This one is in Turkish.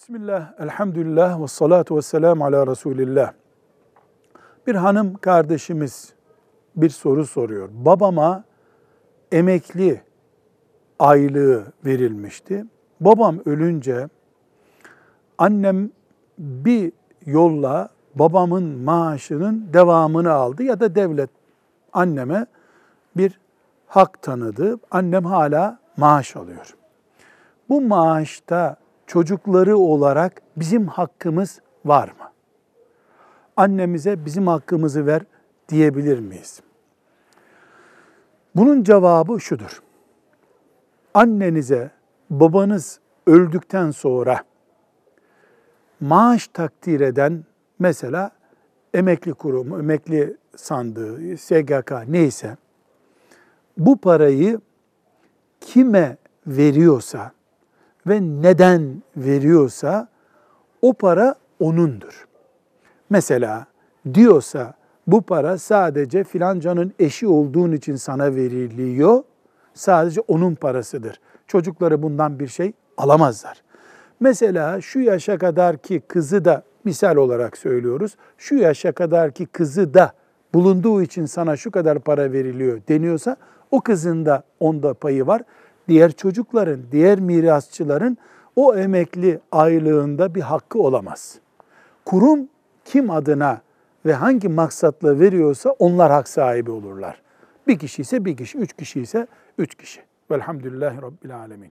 Bismillah, elhamdülillah ve salatu ve selamu ala Resulillah. Bir hanım kardeşimiz bir soru soruyor. Babama emekli aylığı verilmişti. Babam ölünce annem bir yolla babamın maaşının devamını aldı ya da devlet anneme bir hak tanıdı. Annem hala maaş alıyor. Bu maaşta çocukları olarak bizim hakkımız var mı? Annemize bizim hakkımızı ver diyebilir miyiz? Bunun cevabı şudur. Annenize babanız öldükten sonra maaş takdir eden mesela emekli kurumu, emekli sandığı, SGK neyse bu parayı kime veriyorsa ve neden veriyorsa o para onundur. Mesela diyorsa bu para sadece filancanın eşi olduğun için sana veriliyor. Sadece onun parasıdır. Çocukları bundan bir şey alamazlar. Mesela şu yaşa kadar ki kızı da misal olarak söylüyoruz. Şu yaşa kadar ki kızı da bulunduğu için sana şu kadar para veriliyor deniyorsa o kızın da onda payı var. Diğer çocukların, diğer mirasçıların o emekli aylığında bir hakkı olamaz. Kurum kim adına ve hangi maksatla veriyorsa onlar hak sahibi olurlar. Bir kişi ise bir kişi, üç kişi ise üç kişi. Velhamdülillahi Rabbil Alemin.